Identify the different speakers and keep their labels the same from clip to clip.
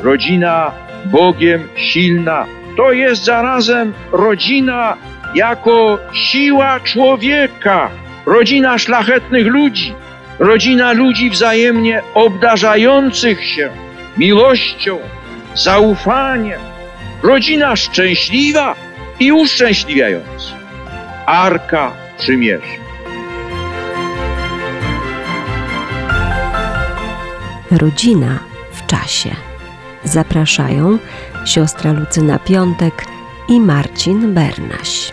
Speaker 1: rodzina Bogiem silna. To jest zarazem rodzina jako siła człowieka, rodzina szlachetnych ludzi, rodzina ludzi wzajemnie obdarzających się miłością, zaufaniem, rodzina szczęśliwa i uszczęśliwiająca. Arka Przymierza.
Speaker 2: Rodzina w czasie. Zapraszają siostra Lucyna Piątek i Marcin Bernaś.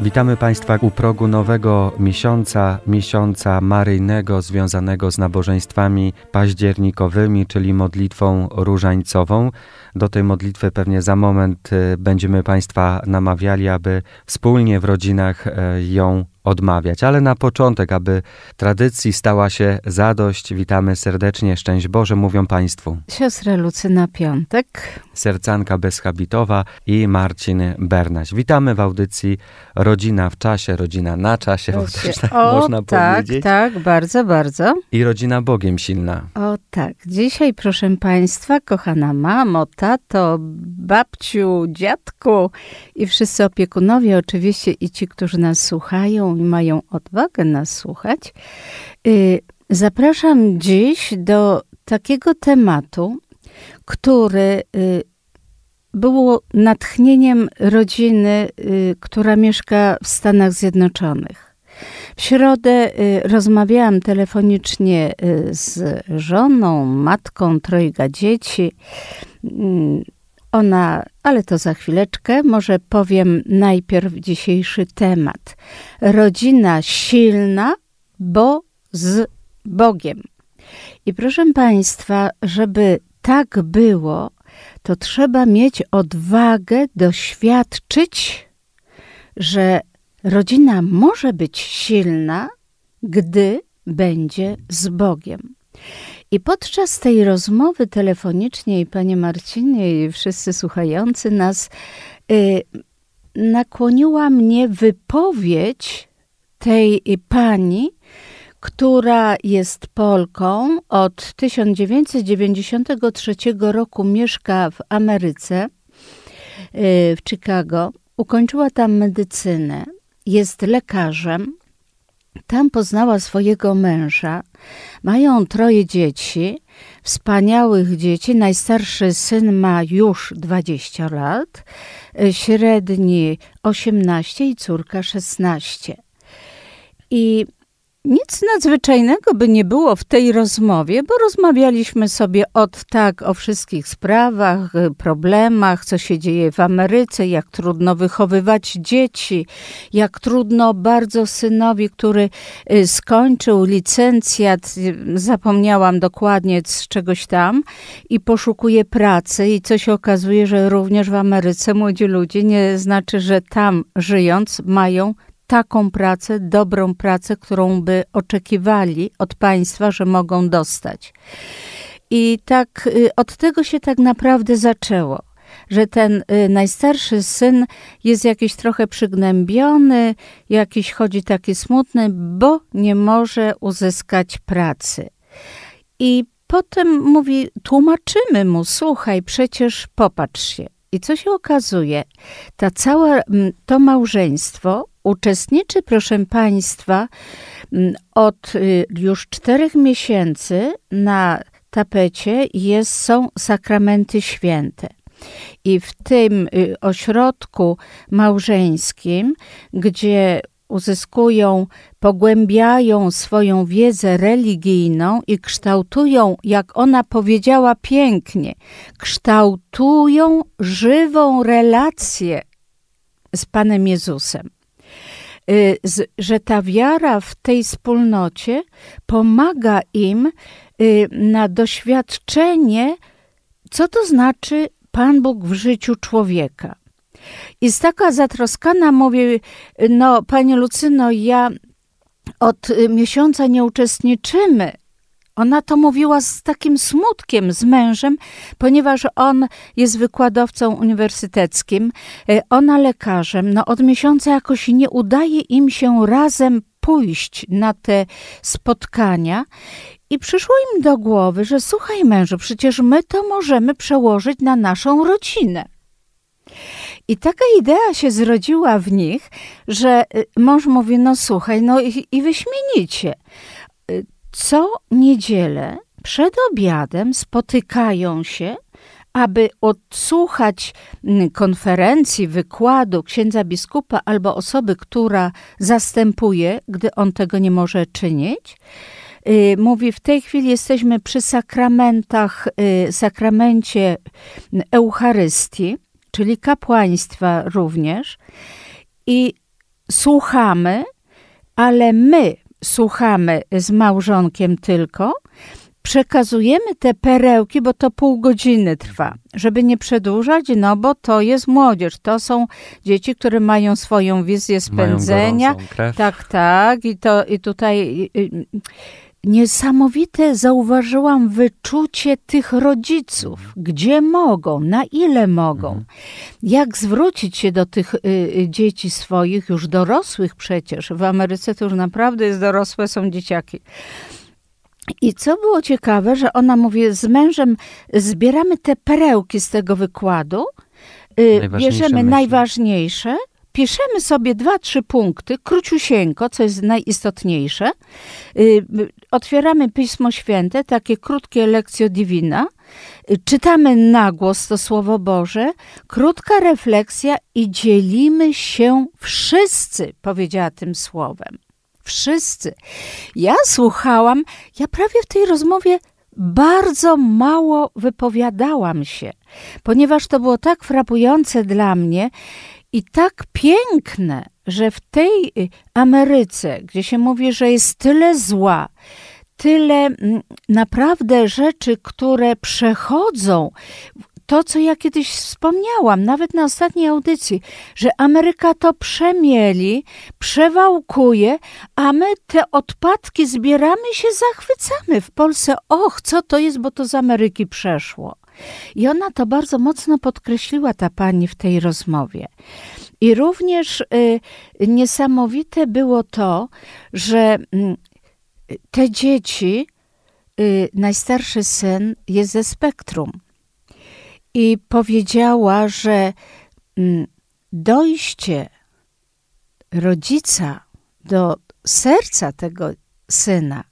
Speaker 3: Witamy Państwa u progu nowego miesiąca, miesiąca maryjnego związanego z nabożeństwami październikowymi, czyli modlitwą różańcową. Do tej modlitwy pewnie za moment y, będziemy Państwa namawiali, aby wspólnie w rodzinach y, ją odmawiać. Ale na początek, aby tradycji stała się zadość, witamy serdecznie, szczęść Boże, mówią Państwu.
Speaker 4: Siostra Lucyna Piątek.
Speaker 3: Sercanka Bezhabitowa i Marcin Bernaś. Witamy w audycji Rodzina w czasie, rodzina na czasie, bo też tak
Speaker 4: o,
Speaker 3: można
Speaker 4: tak,
Speaker 3: powiedzieć.
Speaker 4: Tak, bardzo, bardzo.
Speaker 3: I rodzina Bogiem silna.
Speaker 4: O tak. Dzisiaj, proszę Państwa, kochana mamo, tato, babciu, dziadku i wszyscy opiekunowie, oczywiście i ci, którzy nas słuchają i mają odwagę nas słuchać, y, zapraszam dziś do takiego tematu, który y, było natchnieniem rodziny, y, która mieszka w Stanach Zjednoczonych. W środę rozmawiałam telefonicznie z żoną, matką trojga dzieci. Mm, ona, ale to za chwileczkę, może powiem najpierw dzisiejszy temat. Rodzina silna, bo z Bogiem. I proszę Państwa, żeby tak było, to trzeba mieć odwagę doświadczyć, że rodzina może być silna, gdy będzie z Bogiem. I podczas tej rozmowy telefonicznej, panie Marcinie i wszyscy słuchający nas, y, nakłoniła mnie wypowiedź tej pani, która jest Polką, od 1993 roku mieszka w Ameryce, y, w Chicago. Ukończyła tam medycynę, jest lekarzem. Tam poznała swojego męża. Mają troje dzieci, wspaniałych dzieci. Najstarszy syn ma już 20 lat, średni 18 i córka 16. I nic nadzwyczajnego by nie było w tej rozmowie, bo rozmawialiśmy sobie od tak o wszystkich sprawach, problemach, co się dzieje w Ameryce, jak trudno wychowywać dzieci, jak trudno bardzo synowi, który y, skończył licencjat, y, zapomniałam dokładnie z czegoś tam i poszukuje pracy i co się okazuje, że również w Ameryce młodzi ludzie nie znaczy, że tam żyjąc mają taką pracę, dobrą pracę, którą by oczekiwali od państwa, że mogą dostać. I tak y, od tego się tak naprawdę zaczęło że ten y, najstarszy syn jest jakiś trochę przygnębiony, jakiś chodzi taki smutny, bo nie może uzyskać pracy. I potem mówi, tłumaczymy mu, słuchaj, przecież popatrz się. I co się okazuje? Ta cała, to małżeństwo uczestniczy, proszę Państwa, od y, już czterech miesięcy na tapecie jest, są sakramenty święte. I w tym y, ośrodku małżeńskim, gdzie uzyskują, pogłębiają swoją wiedzę religijną i kształtują, jak ona powiedziała pięknie, kształtują żywą relację z Panem Jezusem. Y, że ta wiara w tej wspólnocie pomaga im y, na doświadczenie, co to znaczy Pan Bóg w życiu człowieka. Z taka zatroskana mówi, no Panie Lucyno, ja od miesiąca nie uczestniczymy ona to mówiła z takim smutkiem z mężem, ponieważ on jest wykładowcą uniwersyteckim, e, ona lekarzem. No od miesiąca jakoś nie udaje im się razem pójść na te spotkania I przyszło im do głowy, że słuchaj mężu, przecież my to możemy przełożyć na naszą rodzinę. I taka idea się zrodziła w nich, że y, mąż mówi, no słuchaj, no i, i wyśmienicie. Y, co niedzielę przed obiadem spotykają się, aby odsłuchać mm, konferencji, wykładu księdza biskupa albo osoby, która zastępuje, gdy on tego nie może czynić. Y, mówi, w tej chwili jesteśmy przy sakramentach, sakramencie Eucharystii czyli kapłaństwa również, i słuchamy, ale my słuchamy z małżonkiem tylko, przekazujemy te perełki, bo to pół godziny trwa, żeby nie przedłużać, no bo to jest młodzież, to są dzieci, które mają swoją wizję spędzenia. Tak, tak, i to i tutaj niesamowite zauważyłam wyczucie tych rodziców, mhm. gdzie mogą, na ile mogą, mhm. jak zwrócić się do tych y, y, dzieci swoich, już dorosłych przecież. W Ameryce to już naprawdę jest dorosłe, są dzieciaki. I co było ciekawe, że ona mówi, z mężem zbieramy te perełki z tego wykładu, y, bierzemy myśli. najważniejsze piszemy sobie dwa, trzy punkty, króciusieńko, co jest najistotniejsze. Y, otwieramy Pismo Święte, takie krótkie lekcje divina. Y, czytamy na głos to Słowo Boże, krótka refleksja i dzielimy się wszyscy, powiedziała tym słowem. Wszyscy. Ja słuchałam, ja prawie w tej rozmowie bardzo mało wypowiadałam się, ponieważ to było tak frapujące dla mnie i tak piękne, że w tej y, Ameryce, gdzie się mówi, że jest tyle zła, tyle mm, naprawdę rzeczy, które przechodzą, to, co ja kiedyś wspomniałam, nawet na ostatniej audycji, że Ameryka to przemieli, przewałkuje, a my te odpadki zbieramy się zachwycamy w Polsce. Och, co to jest, bo to z Ameryki przeszło. I ona to bardzo mocno podkreśliła, ta pani, w tej rozmowie. I również y, niesamowite było to, że y, te dzieci, y, najstarszy syn jest ze spektrum. I powiedziała, że mm, dojście rodzica do serca tego syna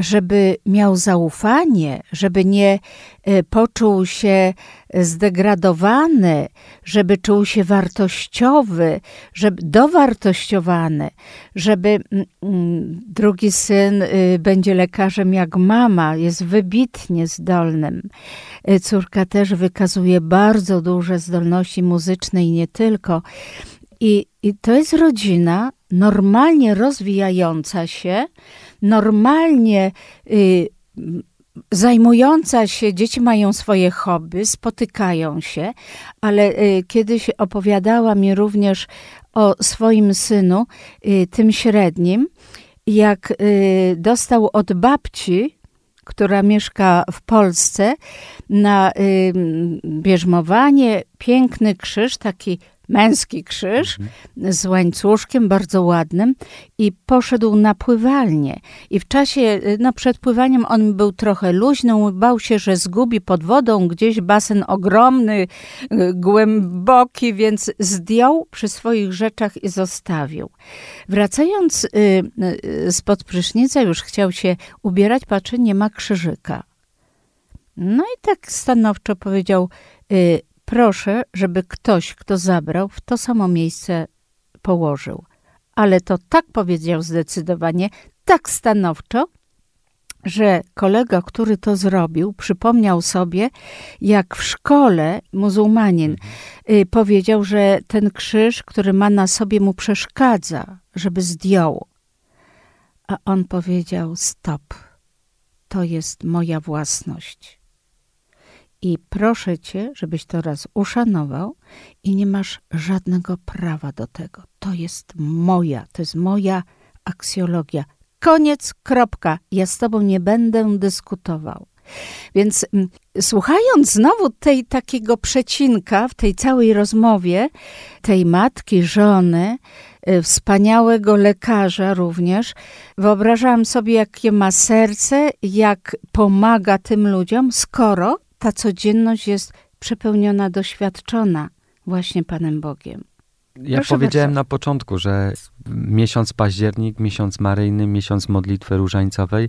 Speaker 4: żeby miał zaufanie, żeby nie e, poczuł się zdegradowany, żeby czuł się wartościowy, żeby dowartościowany, żeby drugi syn y, będzie lekarzem jak mama, jest wybitnie zdolnym. E, córka też wykazuje bardzo duże zdolności muzyczne i nie tylko. I, i to jest rodzina normalnie rozwijająca się, normalnie y, zajmująca się, dzieci mają swoje hobby, spotykają się, ale y, kiedyś opowiadała mi również o swoim synu, y, tym średnim, jak y, dostał od babci, która mieszka w Polsce, na y, bierzmowanie piękny krzyż, taki męski krzyż mhm. z łańcuszkiem bardzo ładnym i poszedł na pływalnię. I w czasie, no przed pływaniem on był trochę luźny, bał się, że zgubi pod wodą gdzieś basen ogromny, y, głęboki, więc zdjął przy swoich rzeczach i zostawił. Wracając y, y, spod prysznica, już chciał się ubierać, patrzy, nie ma krzyżyka. No i tak stanowczo powiedział, Proszę, żeby ktoś, kto zabrał, w to samo miejsce położył. Ale to tak powiedział zdecydowanie, tak stanowczo, że kolega, który to zrobił, przypomniał sobie, jak w szkole muzułmanin y, powiedział, że ten krzyż, który ma na sobie, mu przeszkadza, żeby zdjął. A on powiedział: Stop, to jest moja własność. I proszę cię, żebyś to raz uszanował i nie masz żadnego prawa do tego. To jest moja, to jest moja aksjologia. Koniec, kropka. Ja z tobą nie będę dyskutował. Więc mm, słuchając znowu tej takiego przecinka w tej całej rozmowie, tej matki, żony, y, wspaniałego lekarza również. Wyobrażałam sobie, jakie ma serce, jak pomaga tym ludziom, skoro ta codzienność jest przepełniona, doświadczona właśnie Panem Bogiem.
Speaker 3: Ja
Speaker 4: Proszę
Speaker 3: powiedziałem
Speaker 4: bardzo.
Speaker 3: na początku, że miesiąc październik, miesiąc maryjny, miesiąc modlitwy różańcowej,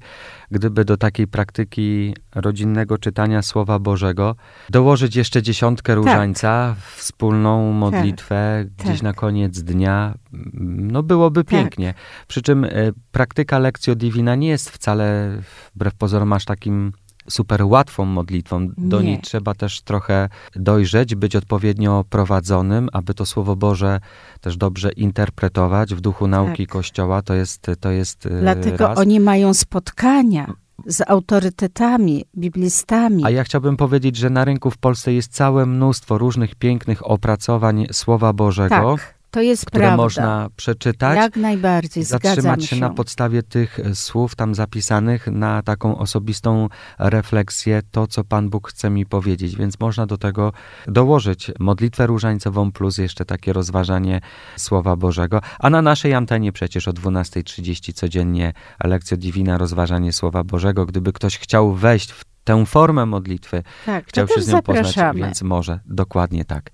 Speaker 3: gdyby do takiej praktyki rodzinnego czytania Słowa Bożego dołożyć jeszcze dziesiątkę różańca, wspólną modlitwę gdzieś
Speaker 4: tak.
Speaker 3: na koniec dnia, no byłoby pięknie. Przy czym e, praktyka Lectio Divina nie jest wcale, wbrew pozorom, aż takim super łatwą modlitwą. Do
Speaker 4: Nie.
Speaker 3: niej trzeba też trochę dojrzeć, być odpowiednio prowadzonym, aby to Słowo Boże też dobrze interpretować w duchu nauki
Speaker 4: Tak.
Speaker 3: Kościoła. To jest, to jest e,
Speaker 4: Dlatego
Speaker 3: raz.
Speaker 4: oni mają spotkania z autorytetami, biblistami.
Speaker 3: A ja chciałbym powiedzieć, że na rynku w Polsce jest całe mnóstwo różnych pięknych opracowań Słowa Bożego,
Speaker 4: tak, to jest
Speaker 3: które
Speaker 4: prawda.
Speaker 3: można przeczytać.
Speaker 4: Jak najbardziej,
Speaker 3: zatrzymać
Speaker 4: się.
Speaker 3: się na podstawie tych e, słów tam zapisanych na taką osobistą refleksję, to co Pan Bóg chce mi powiedzieć. Więc można do tego dołożyć modlitwę różańcową plus jeszcze takie rozważanie Słowa Bożego. A na naszej antenie przecież o 12.30 codziennie lekcja Divina, rozważanie Słowa Bożego. Gdyby ktoś chciał wejść w tę formę modlitwy,
Speaker 4: tak,
Speaker 3: chciał się z nią poznać,
Speaker 4: zapraszamy.
Speaker 3: więc może. Dokładnie tak.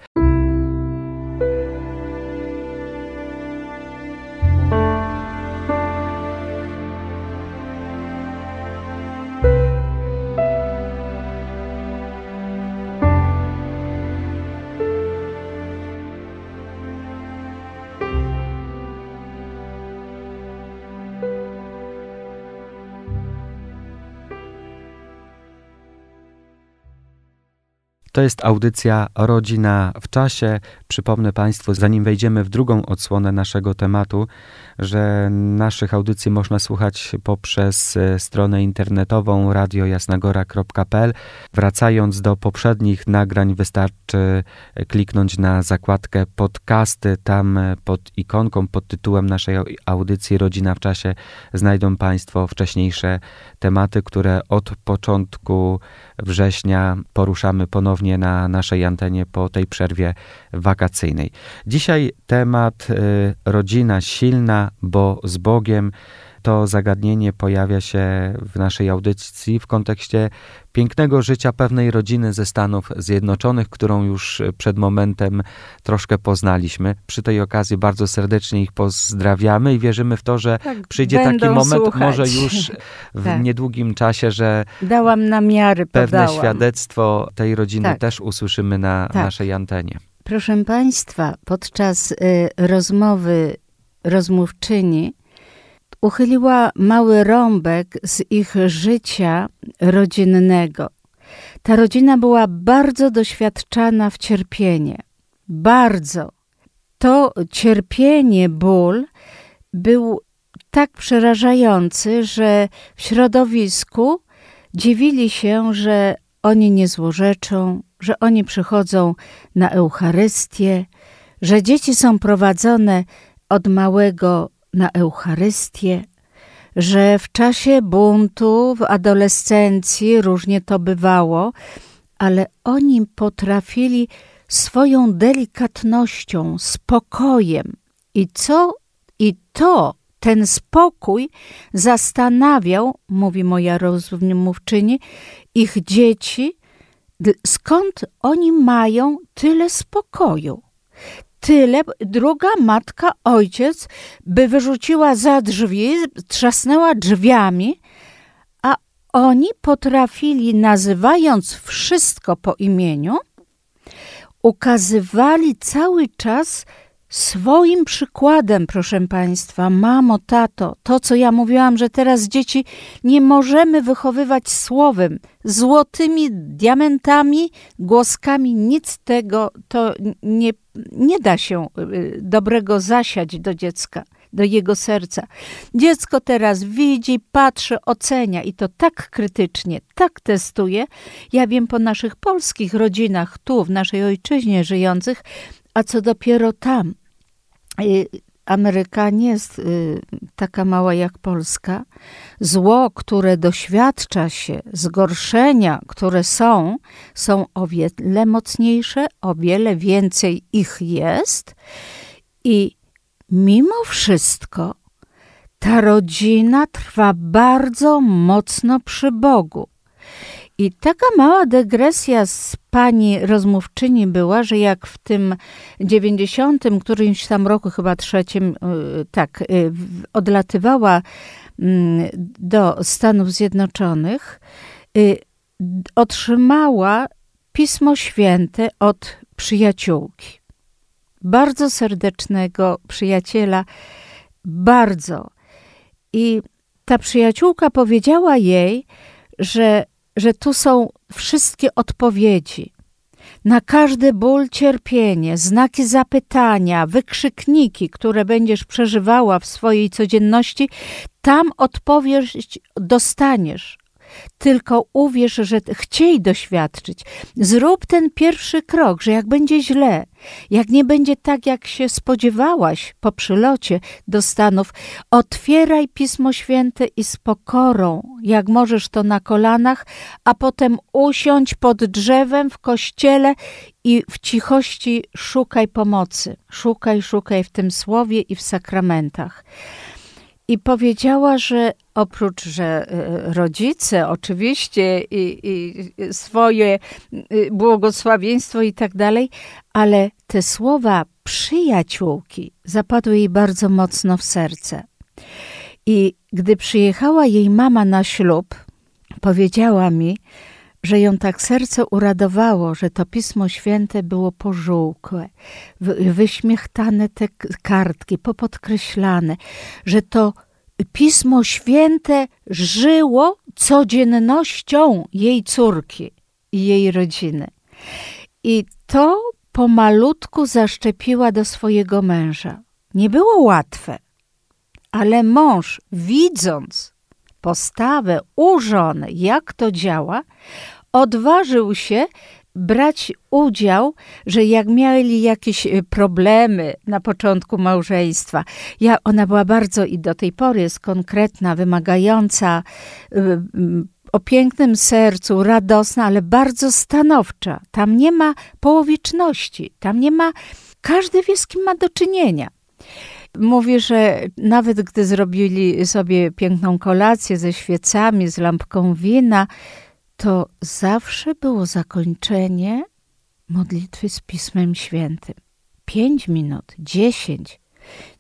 Speaker 3: To jest audycja Rodzina w czasie. Przypomnę Państwu, zanim wejdziemy w drugą odsłonę naszego tematu, że naszych audycji można słuchać poprzez e, stronę internetową radiojasnagora.pl. Wracając do poprzednich nagrań, wystarczy e, kliknąć na zakładkę podcasty. Tam e, pod ikonką, pod tytułem naszej au- audycji Rodzina w czasie znajdą Państwo wcześniejsze tematy, które od początku września poruszamy ponownie na naszej antenie po tej przerwie wakacyjnej. Dzisiaj temat y, rodzina silna, bo z Bogiem. To zagadnienie pojawia się w naszej audycji w kontekście pięknego życia pewnej rodziny ze Stanów Zjednoczonych, którą już przed momentem troszkę poznaliśmy. Przy tej okazji bardzo serdecznie ich pozdrawiamy i wierzymy w to, że
Speaker 4: Tak,
Speaker 3: przyjdzie taki moment,
Speaker 4: słuchać.
Speaker 3: może już w
Speaker 4: Tak.
Speaker 3: niedługim czasie, że
Speaker 4: Dałam namiary,
Speaker 3: pewne
Speaker 4: podałam.
Speaker 3: świadectwo tej rodziny
Speaker 4: Tak.
Speaker 3: też usłyszymy na
Speaker 4: Tak.
Speaker 3: naszej antenie.
Speaker 4: Proszę Państwa, podczas y, rozmowy rozmówczyni uchyliła mały rąbek z ich życia rodzinnego. Ta rodzina była bardzo doświadczana w cierpienie. Bardzo. To cierpienie, ból był tak przerażający, że w środowisku dziwili się, że oni nie złorzeczą, że oni przychodzą na Eucharystię, że dzieci są prowadzone od małego na Eucharystię, że w czasie buntu, w adolescencji różnie to bywało, ale oni potrafili swoją delikatnością, spokojem i co i to ten spokój zastanawiał, mówi moja rozmówczyni, ich dzieci, skąd oni mają tyle spokoju. Tyle, druga matka, ojciec by wyrzuciła za drzwi, trzasnęła drzwiami, a oni potrafili, nazywając wszystko po imieniu, ukazywali cały czas swoim przykładem, proszę Państwa, mamo, tato, to co ja mówiłam, że teraz dzieci nie możemy wychowywać słowem, złotymi diamentami, głoskami, nic tego to nie, nie da się y, dobrego zasiać do dziecka, do jego serca. Dziecko teraz widzi, patrzy, ocenia i to tak krytycznie, tak testuje. Ja wiem po naszych polskich rodzinach, tu w naszej ojczyźnie żyjących, a co dopiero tam. Y, Ameryka nie jest y, taka mała jak Polska. Zło, które doświadcza się, zgorszenia, które są, są o wiele mocniejsze, o wiele więcej ich jest i mimo wszystko ta rodzina trwa bardzo mocno przy Bogu. I taka mała dygresja z pani rozmówczyni była, że jak w tym 90, którymś tam roku, chyba trzecim, y, tak, y, odlatywała mm, do Stanów Zjednoczonych, y, otrzymała Pismo Święte od przyjaciółki. Bardzo serdecznego przyjaciela, bardzo. I ta przyjaciółka powiedziała jej, że że tu są wszystkie odpowiedzi. Na każdy ból, cierpienie, znaki zapytania, wykrzykniki, które będziesz przeżywała w swojej codzienności, tam odpowiedź dostaniesz tylko uwierz, że chciej doświadczyć. Zrób ten pierwszy krok, że jak będzie źle, jak nie będzie tak, jak się spodziewałaś po przylocie do Stanów, otwieraj Pismo Święte i z pokorą, jak możesz to na kolanach, a potem usiądź pod drzewem w kościele i w cichości szukaj pomocy. Szukaj, szukaj w tym słowie i w sakramentach i powiedziała, że oprócz, że e, rodzice oczywiście i, i swoje y, błogosławieństwo i tak dalej, ale te słowa przyjaciółki zapadły jej bardzo mocno w serce. I gdy przyjechała jej mama na ślub, powiedziała mi, że ją tak serce uradowało, że to Pismo Święte było pożółkłe, wyśmiechtane te kartki, popodkreślane, że to Pismo Święte żyło codziennością jej córki i jej rodziny. I to pomalutku zaszczepiła do swojego męża. Nie było łatwe, ale mąż, widząc postawę u żony, jak to działa, odważył się brać udział, że jak mieli jakieś y, problemy na początku małżeństwa, ja, ona była bardzo i do tej pory jest konkretna, wymagająca, y, y, o pięknym sercu, radosna, ale bardzo stanowcza. Tam nie ma połowiczności, tam nie ma, każdy wie z kim ma do czynienia. Mówi, że nawet gdy zrobili sobie piękną kolację ze świecami, z lampką wina, to zawsze było zakończenie modlitwy z Pismem Świętym. Pięć minut, dziesięć.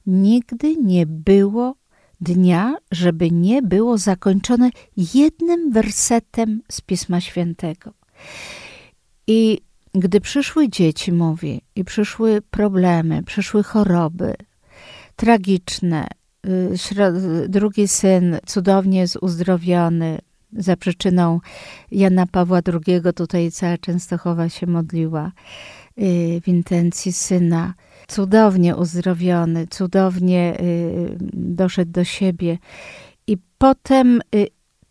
Speaker 4: Nigdy nie było dnia, żeby nie było zakończone jednym wersetem z Pisma Świętego. I gdy przyszły dzieci, mówi, i przyszły problemy, przyszły choroby tragiczne, y, drugi syn cudownie jest uzdrowiony, za przyczyną Jana Pawła II, tutaj cała Częstochowa się modliła y, w intencji syna. Cudownie uzdrowiony, cudownie y, doszedł do siebie. I potem y,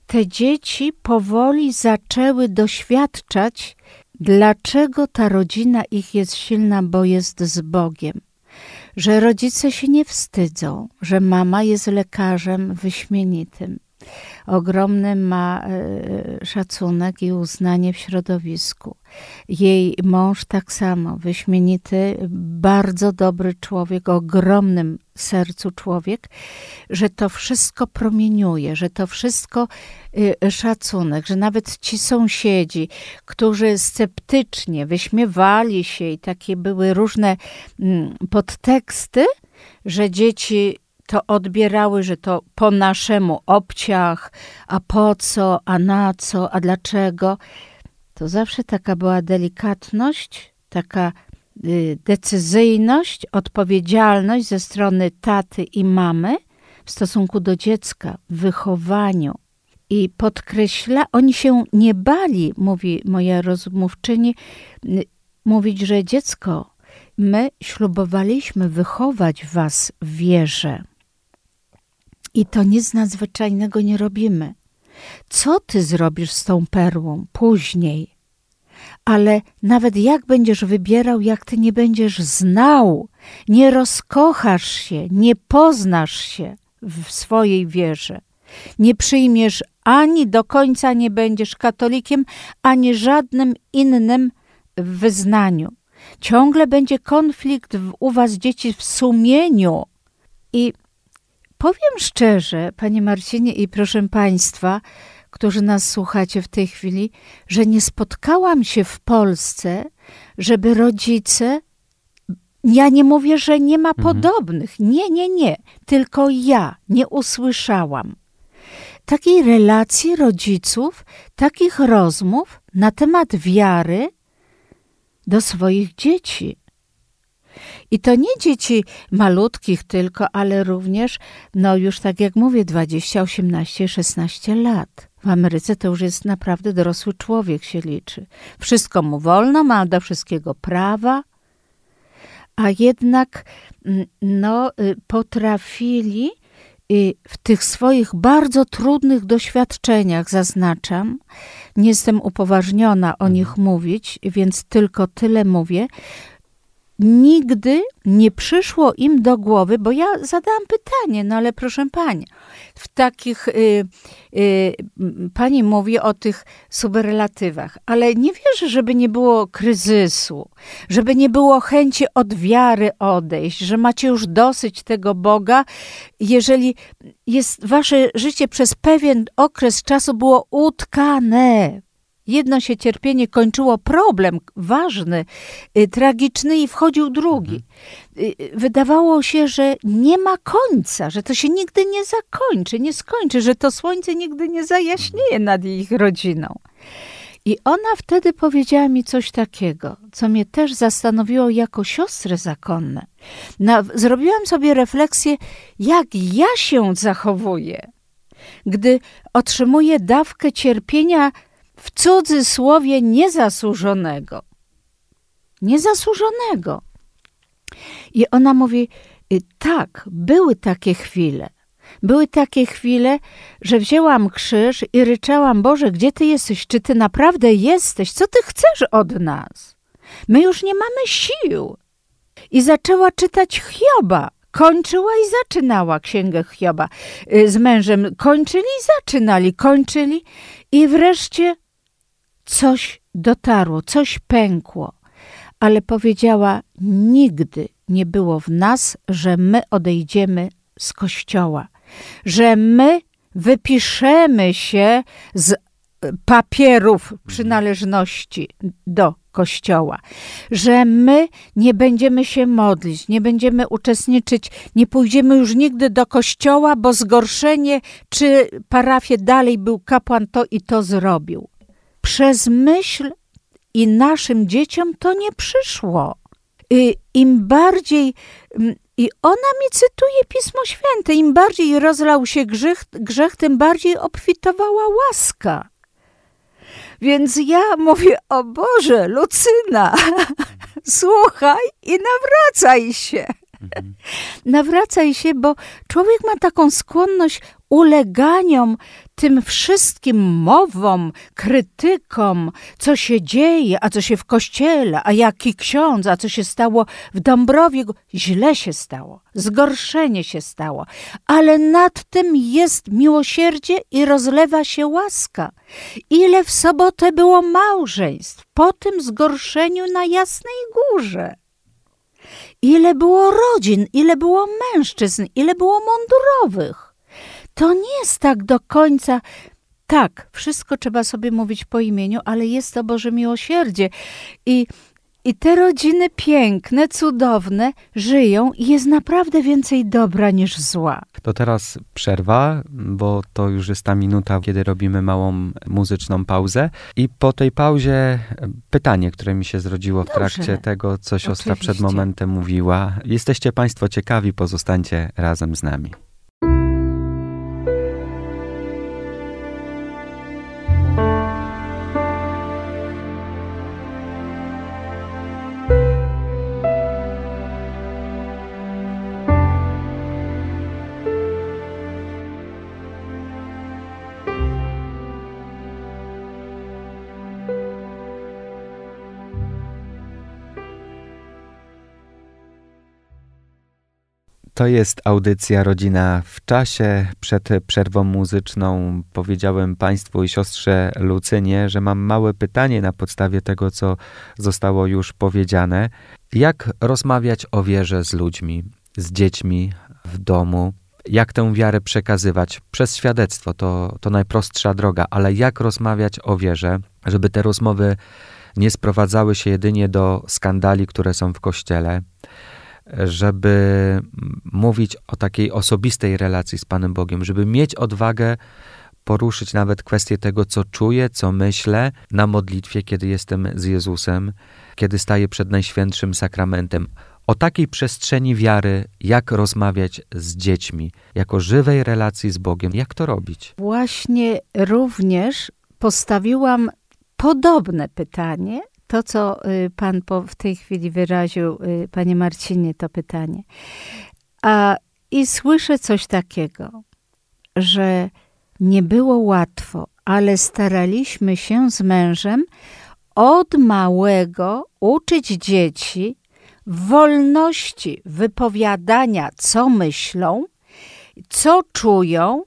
Speaker 4: te dzieci powoli zaczęły doświadczać, dlaczego ta rodzina ich jest silna, bo jest z Bogiem. Że rodzice się nie wstydzą, że mama jest lekarzem wyśmienitym, ogromny ma e, szacunek i uznanie w środowisku. Jej mąż tak samo, wyśmienity, bardzo dobry człowiek, ogromnym sercu człowiek, że to wszystko promieniuje, że to wszystko e, szacunek, że nawet ci sąsiedzi, którzy sceptycznie wyśmiewali się i takie były różne mm, podteksty, że dzieci to odbierały, że to po naszemu obciach, a po co, a na co, a dlaczego. To zawsze taka była delikatność, taka y, decyzyjność, odpowiedzialność ze strony taty i mamy w stosunku do dziecka, w wychowaniu. I podkreśla, oni się nie bali, mówi moja rozmówczyni, y, mówić, że dziecko, my ślubowaliśmy wychować was w wierze. I to nic nadzwyczajnego nie robimy. Co ty zrobisz z tą perłą później? Ale nawet jak będziesz wybierał, jak ty nie będziesz znał, nie rozkochasz się, nie poznasz się w swojej wierze, nie przyjmiesz ani do końca nie będziesz katolikiem, ani żadnym innym wyznaniu. Ciągle będzie konflikt w, u was dzieci w sumieniu, I powiem szczerze, panie Marcinie i proszę państwa, którzy nas słuchacie w tej chwili, że nie spotkałam się w Polsce, żeby rodzice. Ja nie mówię, że nie ma
Speaker 3: Mhm.
Speaker 4: podobnych. Nie, nie, nie. Tylko ja nie usłyszałam takiej relacji rodziców, takich rozmów na temat wiary do swoich dzieci. I to nie dzieci malutkich tylko, ale również, no już tak jak mówię, 20, 18, 16 lat. W Ameryce to już jest naprawdę dorosły człowiek się liczy. Wszystko mu wolno, ma do wszystkiego prawa, a jednak mm, no, y, potrafili y, w tych swoich bardzo trudnych doświadczeniach, zaznaczam, nie jestem upoważniona o nich mówić, więc tylko tyle mówię, nigdy nie przyszło im do głowy, bo ja zadałam pytanie, no ale proszę pani, w takich, y, y, pani mówi o tych superlatywach, ale nie wierzę, żeby nie było kryzysu, żeby nie było chęci od wiary odejść, że macie już dosyć tego Boga, jeżeli jest wasze życie przez pewien okres czasu było utkane Jedno się cierpienie kończyło, problem ważny, y, tragiczny i wchodził drugi. Y, y, Wydawało się, że nie ma końca, że to się nigdy nie zakończy, nie skończy, że to słońce nigdy nie zajaśnieje nad ich rodziną. I ona wtedy powiedziała mi coś takiego, co mnie też zastanowiło jako siostrę zakonne. Zrobiłam sobie refleksję, jak ja się zachowuję, gdy otrzymuję dawkę cierpienia w cudzysłowie niezasłużonego. Niezasłużonego. I ona mówi: y, Tak, były takie chwile. Były takie chwile, że wzięłam krzyż i ryczałam: Boże, gdzie ty jesteś? Czy ty naprawdę jesteś? Co ty chcesz od nas? My już nie mamy sił. I zaczęła czytać Hioba. Kończyła i zaczynała księgę Hioba y, z mężem. Kończyli i zaczynali, kończyli. I wreszcie coś dotarło, coś pękło, ale powiedziała: Nigdy nie było w nas, że my odejdziemy z kościoła, że my wypiszemy się z e, papierów przynależności do kościoła, że my nie będziemy się modlić, nie będziemy uczestniczyć, nie pójdziemy już nigdy do kościoła, bo zgorszenie, czy parafię dalej był kapłan, to i to zrobił przez myśl i naszym dzieciom to nie przyszło. I Im bardziej, mm, i ona mi cytuje Pismo Święte, im bardziej rozlał się grzech, grzech tym bardziej obfitowała łaska. Więc ja mówię, o Boże, Lucyna, słuchaj i nawracaj się. Nawracaj się, bo człowiek ma taką skłonność uleganiom tym wszystkim mowom, krytykom, co się dzieje, a co się w kościele, a jaki ksiądz, a co się stało w Dąbrowie. Źle się stało, zgorszenie się stało, ale nad tym jest miłosierdzie i rozlewa się łaska. Ile w sobotę było małżeństw po tym zgorszeniu na Jasnej Górze. Ile było rodzin, ile było mężczyzn, ile było mundurowych. To nie jest tak do końca. Tak, wszystko trzeba sobie mówić po imieniu, ale jest to Boże miłosierdzie. I, i te rodziny piękne, cudowne żyją i jest naprawdę więcej dobra niż zła.
Speaker 3: To teraz przerwa, bo to już jest ta minuta, kiedy robimy małą muzyczną pauzę. I po tej pauzie pytanie, które mi się zrodziło w
Speaker 4: Dobrze.
Speaker 3: trakcie tego, co siostra przed
Speaker 4: Oczywiście.
Speaker 3: momentem mówiła. Jesteście Państwo ciekawi, pozostańcie razem z nami. To jest audycja Rodzina w czasie. Przed przerwą muzyczną powiedziałem Państwu i siostrze Lucynie, że mam małe pytanie na podstawie tego, co zostało już powiedziane. Jak rozmawiać o wierze z ludźmi, z dziećmi, w domu, jak tę wiarę przekazywać przez świadectwo, to, to najprostsza droga, ale jak rozmawiać o wierze, żeby te rozmowy nie sprowadzały się jedynie do skandali, które są w kościele, żeby mówić o takiej osobistej relacji z Panem Bogiem, żeby mieć odwagę poruszyć nawet kwestię tego, co czuję, co myślę na modlitwie, kiedy jestem z Jezusem, kiedy staję przed Najświętszym Sakramentem. O takiej przestrzeni wiary, jak rozmawiać z dziećmi, jako żywej relacji z Bogiem, jak to robić?
Speaker 4: Właśnie również postawiłam podobne pytanie, to co y, Pan w tej chwili wyraził, y, Panie Marcinie, to pytanie. A i słyszę coś takiego, że nie było łatwo, ale staraliśmy się z mężem od małego uczyć dzieci wolności wypowiadania, co myślą, co czują.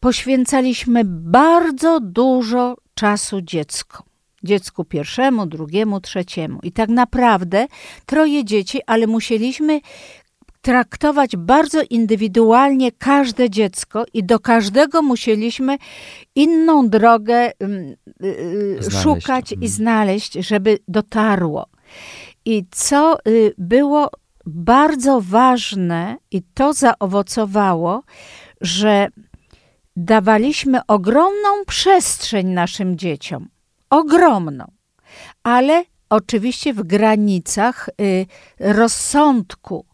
Speaker 4: Poświęcaliśmy bardzo dużo czasu dziecku. Dziecku pierwszemu, drugiemu, trzeciemu. I tak naprawdę troje dzieci, ale musieliśmy traktować bardzo indywidualnie każde dziecko i do każdego musieliśmy inną drogę um, y, szukać i mm. znaleźć, żeby dotarło. I co y, było bardzo ważne, i to zaowocowało, że dawaliśmy ogromną przestrzeń naszym dzieciom. Ogromną. Ale oczywiście w granicach y, rozsądku,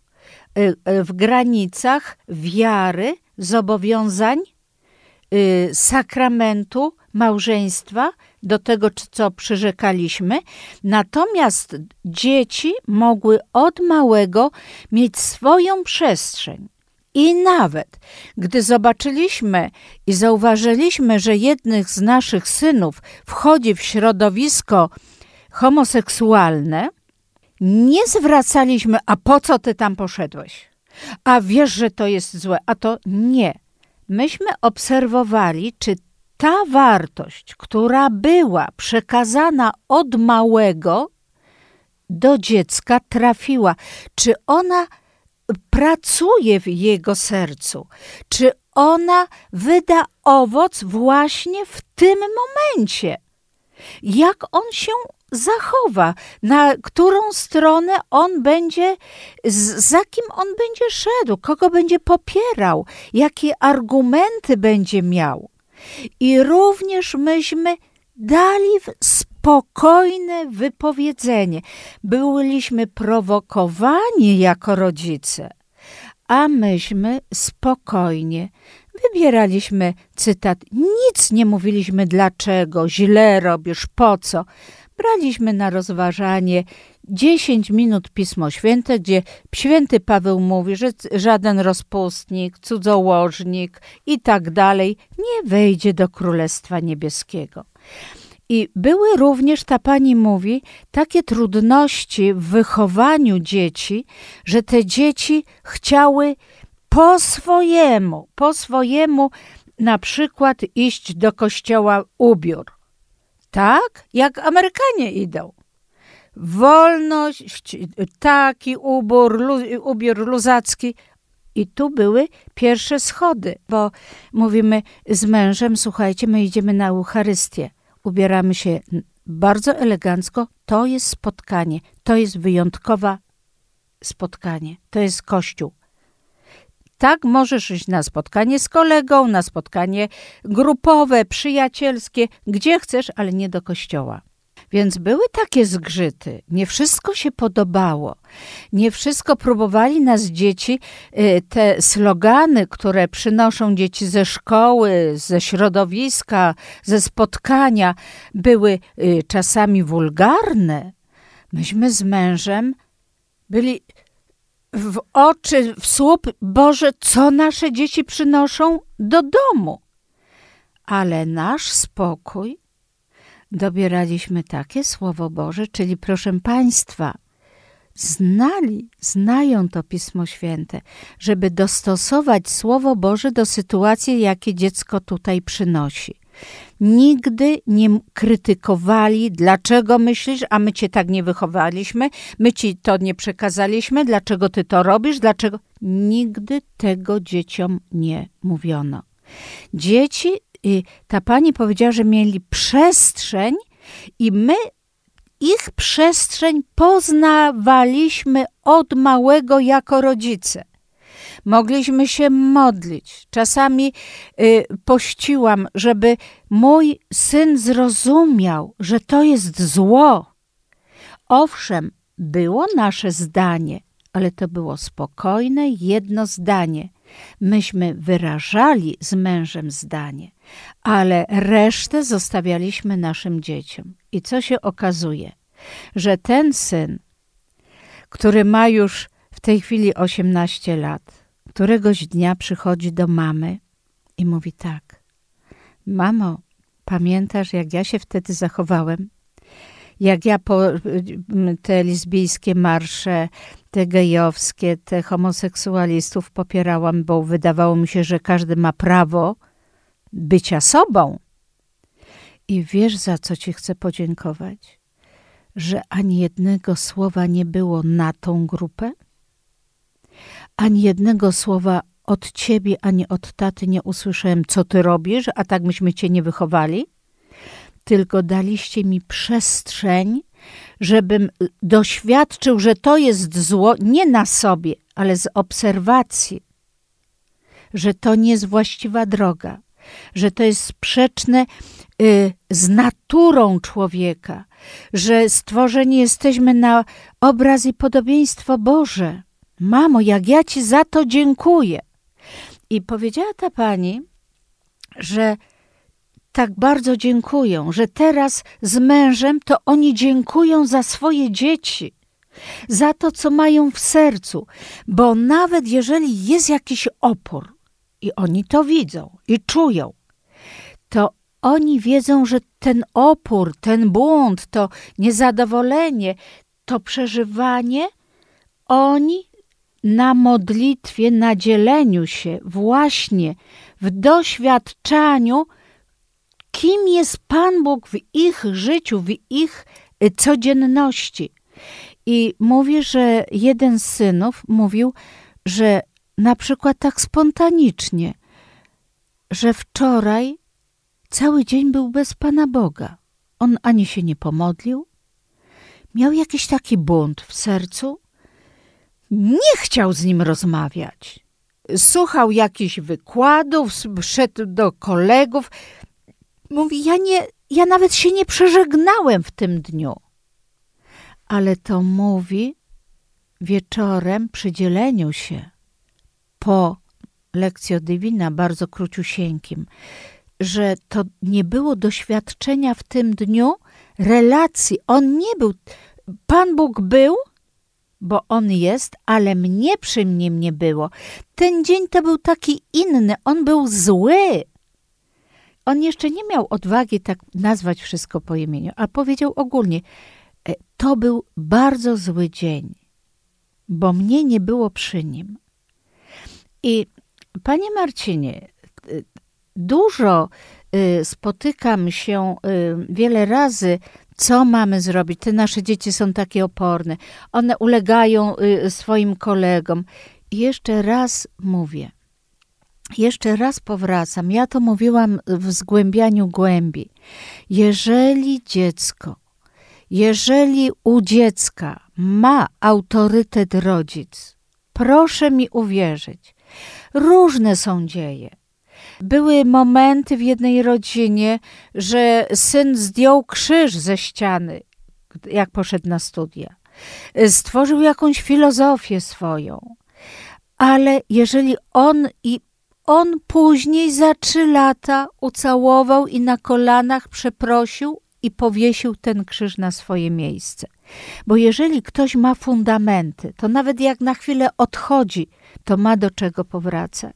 Speaker 4: Y, y, w granicach wiary, zobowiązań, sakramentu małżeństwa, do tego, co przyrzekaliśmy. Natomiast dzieci mogły od małego mieć swoją przestrzeń. I nawet gdy zobaczyliśmy i zauważyliśmy, że jednych z naszych synów wchodzi w środowisko homoseksualne, nie zwracaliśmy, a po co ty tam poszedłeś? A wiesz, że to jest złe, a to nie. Myśmy obserwowali, czy ta wartość, która była przekazana od małego do dziecka, trafiła, czy ona pracuje w jego sercu, czy ona wyda owoc właśnie w tym momencie. Jak on się zachowa, na którą stronę on będzie, za kim on będzie szedł, kogo będzie popierał, jakie argumenty będzie miał. I również myśmy dali spokojne wypowiedzenie. Byliśmy prowokowani jako rodzice, a myśmy spokojnie wybieraliśmy cytat. Nic nie mówiliśmy dlaczego, źle robisz, po co braliśmy na rozważanie 10 minut Pismo Święte, gdzie święty Paweł mówi, że żaden rozpustnik, cudzołożnik i tak dalej nie wejdzie do Królestwa Niebieskiego. I były również, ta pani mówi, takie trudności w wychowaniu dzieci, że te dzieci chciały po swojemu, po swojemu na przykład iść do kościoła ubiór tak jak Amerykanie idą. Wolność, taki ubór, ubiór luzacki. I tu były pierwsze schody, bo mówimy z mężem, słuchajcie, my idziemy na Eucharystię. Ubieramy się bardzo elegancko. To jest spotkanie, to jest wyjątkowe spotkanie, to jest kościół. Tak, możesz iść na spotkanie z kolegą, na spotkanie grupowe, przyjacielskie, gdzie chcesz, ale nie do kościoła. Więc były takie zgrzyty, nie wszystko się podobało, nie wszystko próbowali nas dzieci, y, te slogany, które przynoszą dzieci ze szkoły, ze środowiska, ze spotkania, były y, czasami wulgarne. Myśmy z mężem byli w oczy, w słup Boże, co nasze dzieci przynoszą do domu. Ale nasz spokój dobieraliśmy takie Słowo Boże, czyli proszę Państwa, znali, znają to Pismo Święte, żeby dostosować Słowo Boże do sytuacji, jakie dziecko tutaj przynosi. nigdy nie krytykowali, dlaczego myślisz, a my cię tak nie wychowaliśmy, my ci to nie przekazaliśmy, dlaczego ty to robisz, dlaczego. Nigdy tego dzieciom nie mówiono. Dzieci, ta pani powiedziała, że mieli przestrzeń i my ich przestrzeń poznawaliśmy od małego jako rodzice. Mogliśmy się modlić. Czasami y, pościłam, żeby mój syn zrozumiał, że to jest zło. Owszem, było nasze zdanie, ale to było spokojne, jedno zdanie. Myśmy wyrażali z mężem zdanie, ale resztę zostawialiśmy naszym dzieciom. I co się okazuje? Że ten syn, który ma już w tej chwili 18 lat, któregoś dnia przychodzi do mamy i mówi tak: Mamo, pamiętasz, jak ja się wtedy zachowałem? Jak ja po te lesbijskie marsze, te gejowskie, te homoseksualistów popierałam, bo wydawało mi się, że każdy ma prawo bycia sobą. I wiesz, za co ci chcę podziękować? Że ani jednego słowa nie było na tą grupę, ani jednego słowa od ciebie, ani od taty nie usłyszałem, co ty robisz, a tak myśmy cię nie wychowali, tylko daliście mi przestrzeń, żebym doświadczył, że to jest zło nie na sobie, ale z obserwacji, że to nie jest właściwa droga, że to jest sprzeczne y, z naturą człowieka, że stworzeni jesteśmy na obraz i podobieństwo Boże. Mamo, jak ja ci za to dziękuję. I powiedziała ta pani, że tak bardzo dziękują, że teraz z mężem to oni dziękują za swoje dzieci, za to, co mają w sercu, bo nawet jeżeli jest jakiś opór i oni to widzą i czują, to oni wiedzą, że ten opór, ten bunt, to niezadowolenie, to przeżywanie, oni na modlitwie, na dzieleniu się właśnie w doświadczaniu, kim jest Pan Bóg w ich życiu, w ich y, codzienności. I mówi, że jeden z synów mówił, że na przykład tak spontanicznie, że wczoraj cały dzień był bez Pana Boga. On ani się nie pomodlił, miał jakiś taki bunt w sercu, nie chciał z nim rozmawiać. Słuchał jakichś wykładów, szedł do kolegów. Mówi, ja, nie, ja nawet się nie przeżegnałem w tym dniu. Ale to mówi wieczorem przy dzieleniu się po lekcjo divina, bardzo króciusieńkim, że to nie było doświadczenia w tym dniu relacji. On nie był, Pan Bóg był, bo On jest, ale mnie przy mnie nie było. Ten dzień to był taki inny, on był zły. On jeszcze nie miał odwagi tak nazwać wszystko po imieniu, a powiedział ogólnie, e, to był bardzo zły dzień, bo mnie nie było przy nim. I panie Marcinie, dużo e, spotykam się wiele razy co mamy zrobić? Te nasze dzieci są takie oporne. One ulegają y, swoim kolegom. I jeszcze raz mówię, jeszcze raz powracam. Ja to mówiłam w zgłębianiu głębi. Jeżeli dziecko, jeżeli u dziecka ma autorytet rodzic, proszę mi uwierzyć, różne są dzieje. Były momenty w jednej rodzinie, że syn zdjął krzyż ze ściany, jak poszedł na studia. Stworzył jakąś filozofię swoją. Ale jeżeli on i on później za trzy lata ucałował i na kolanach przeprosił i powiesił ten krzyż na swoje miejsce. Bo jeżeli ktoś ma fundamenty, to nawet jak na chwilę odchodzi, to ma do czego powracać.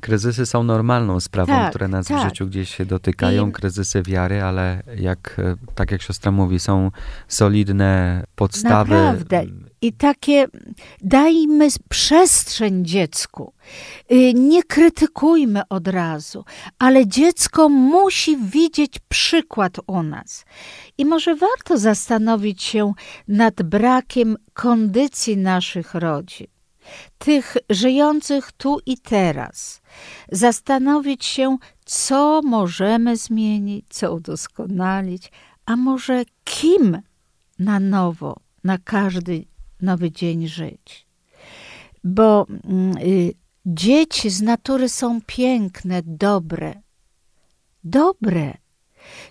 Speaker 3: Kryzysy są normalną sprawą,
Speaker 4: Tak,
Speaker 3: które nas w
Speaker 4: tak.
Speaker 3: życiu gdzieś się dotykają,
Speaker 4: I-
Speaker 3: kryzysy wiary, ale jak, e, tak jak siostra mówi, są solidne podstawy.
Speaker 4: Naprawdę. I takie dajmy przestrzeń dziecku. Y, Nie krytykujmy od razu, ale dziecko musi widzieć przykład u nas. I może warto zastanowić się nad brakiem kondycji naszych rodzin, tych żyjących tu i teraz. Zastanowić się, co możemy zmienić, co udoskonalić, a może kim na nowo, na każdy nowy dzień żyć. Bo mm, y, dzieci z natury są piękne, dobre. Dobre.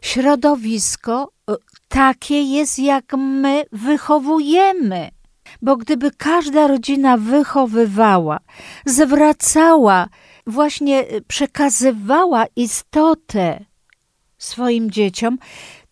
Speaker 4: Środowisko y, takie jest, jak my wychowujemy. Bo gdyby każda rodzina wychowywała, zwracała, właśnie y, przekazywała istotę swoim dzieciom,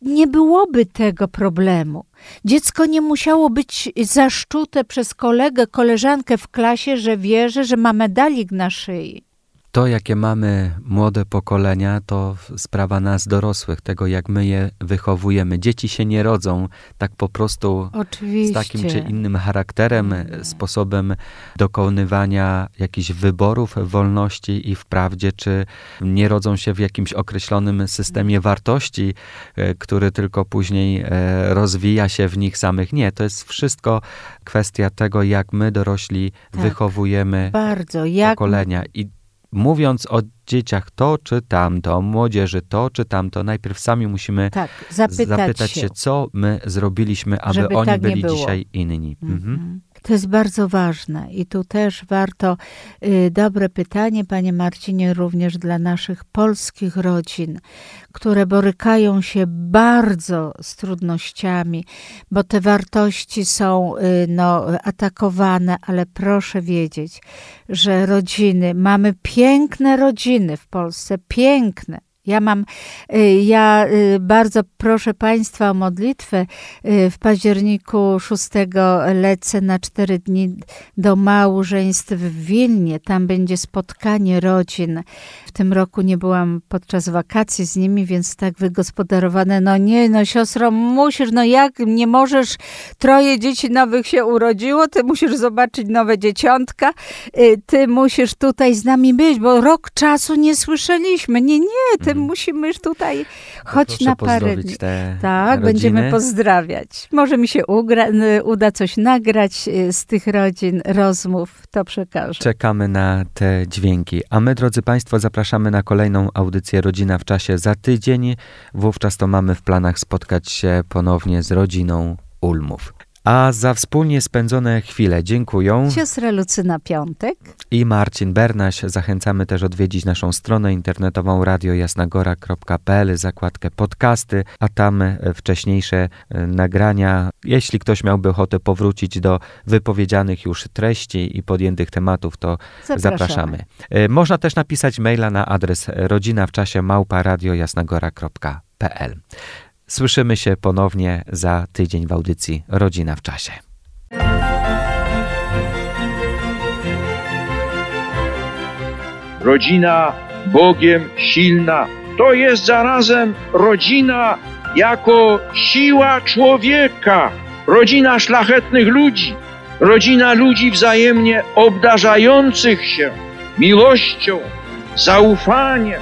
Speaker 4: nie byłoby tego problemu. Dziecko nie musiało być zaszczute przez kolegę, koleżankę w klasie, że wierzy, że ma medalik na szyi.
Speaker 3: To, jakie mamy młode pokolenia, to sprawa nas dorosłych, tego jak my je wychowujemy. Dzieci się nie rodzą tak po prostu
Speaker 4: Oczywiście.
Speaker 3: z takim czy innym charakterem, sposobem dokonywania jakichś wyborów wolności i w prawdzie, czy nie rodzą się w jakimś określonym systemie wartości, e, który tylko później e, rozwija się w nich samych. Nie, to jest wszystko kwestia tego, jak my dorośli
Speaker 4: Tak.
Speaker 3: wychowujemy
Speaker 4: Bardzo. Jak
Speaker 3: pokolenia. I mówiąc o dzieciach to czy tamto, młodzieży to czy tamto, najpierw sami musimy
Speaker 4: tak, zapytać,
Speaker 3: zapytać
Speaker 4: się.
Speaker 3: się, co my zrobiliśmy, aby oni
Speaker 4: tak
Speaker 3: byli dzisiaj inni. Mhm.
Speaker 4: To jest bardzo ważne i tu też warto, y, dobre pytanie, panie Marcinie, również dla naszych polskich rodzin, które borykają się bardzo z trudnościami, bo te wartości są y, no, atakowane, ale proszę wiedzieć, że rodziny, mamy piękne rodziny w Polsce, piękne. Ja mam, y, ja y, bardzo proszę Państwa o modlitwę. Y, W październiku 6 lecę na cztery dni do małżeństw w Wilnie. Tam będzie spotkanie rodzin. W tym roku nie byłam podczas wakacji z nimi, więc tak wygospodarowane. No nie, no siostro, musisz, no jak nie możesz, troje dzieci nowych się urodziło, ty musisz zobaczyć nowe dzieciątka, ty musisz tutaj z nami być, bo rok czasu nie słyszeliśmy. Nie, nie, ty musimy już tutaj, chodź
Speaker 3: Proszę
Speaker 4: na parę dni. Tak,
Speaker 3: rodziny.
Speaker 4: będziemy pozdrawiać. Może mi się ugra, uda coś nagrać y, z tych rodzin, rozmów, to przekażę.
Speaker 3: Czekamy na te dźwięki. A my, drodzy Państwo, zapraszamy na kolejną audycję Rodzina w czasie za tydzień. Wówczas to mamy w planach spotkać się ponownie z rodziną Ulmów. A za wspólnie spędzone chwile dziękuję
Speaker 4: Siostra Lucyna Piątek.
Speaker 3: i Marcin Bernaś. Zachęcamy też odwiedzić naszą stronę internetową radiojasnagora.pl, zakładkę podcasty, a tam e, wcześniejsze e, nagrania. Jeśli ktoś miałby ochotę powrócić do wypowiedzianych już treści i podjętych tematów, to
Speaker 4: Zapraszamy.
Speaker 3: zapraszamy. E, Można też napisać maila na adres rodzina w czasie małpa radiojasnagora.pl. Słyszymy się ponownie za tydzień w audycji Rodzina w czasie.
Speaker 1: rodzina Bogiem silna. To jest zarazem rodzina jako siła człowieka, rodzina szlachetnych ludzi, rodzina ludzi wzajemnie obdarzających się miłością, zaufaniem,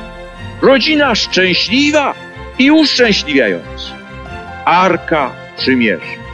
Speaker 1: rodzina szczęśliwa i uszczęśliwiająca. Arka Przymierza.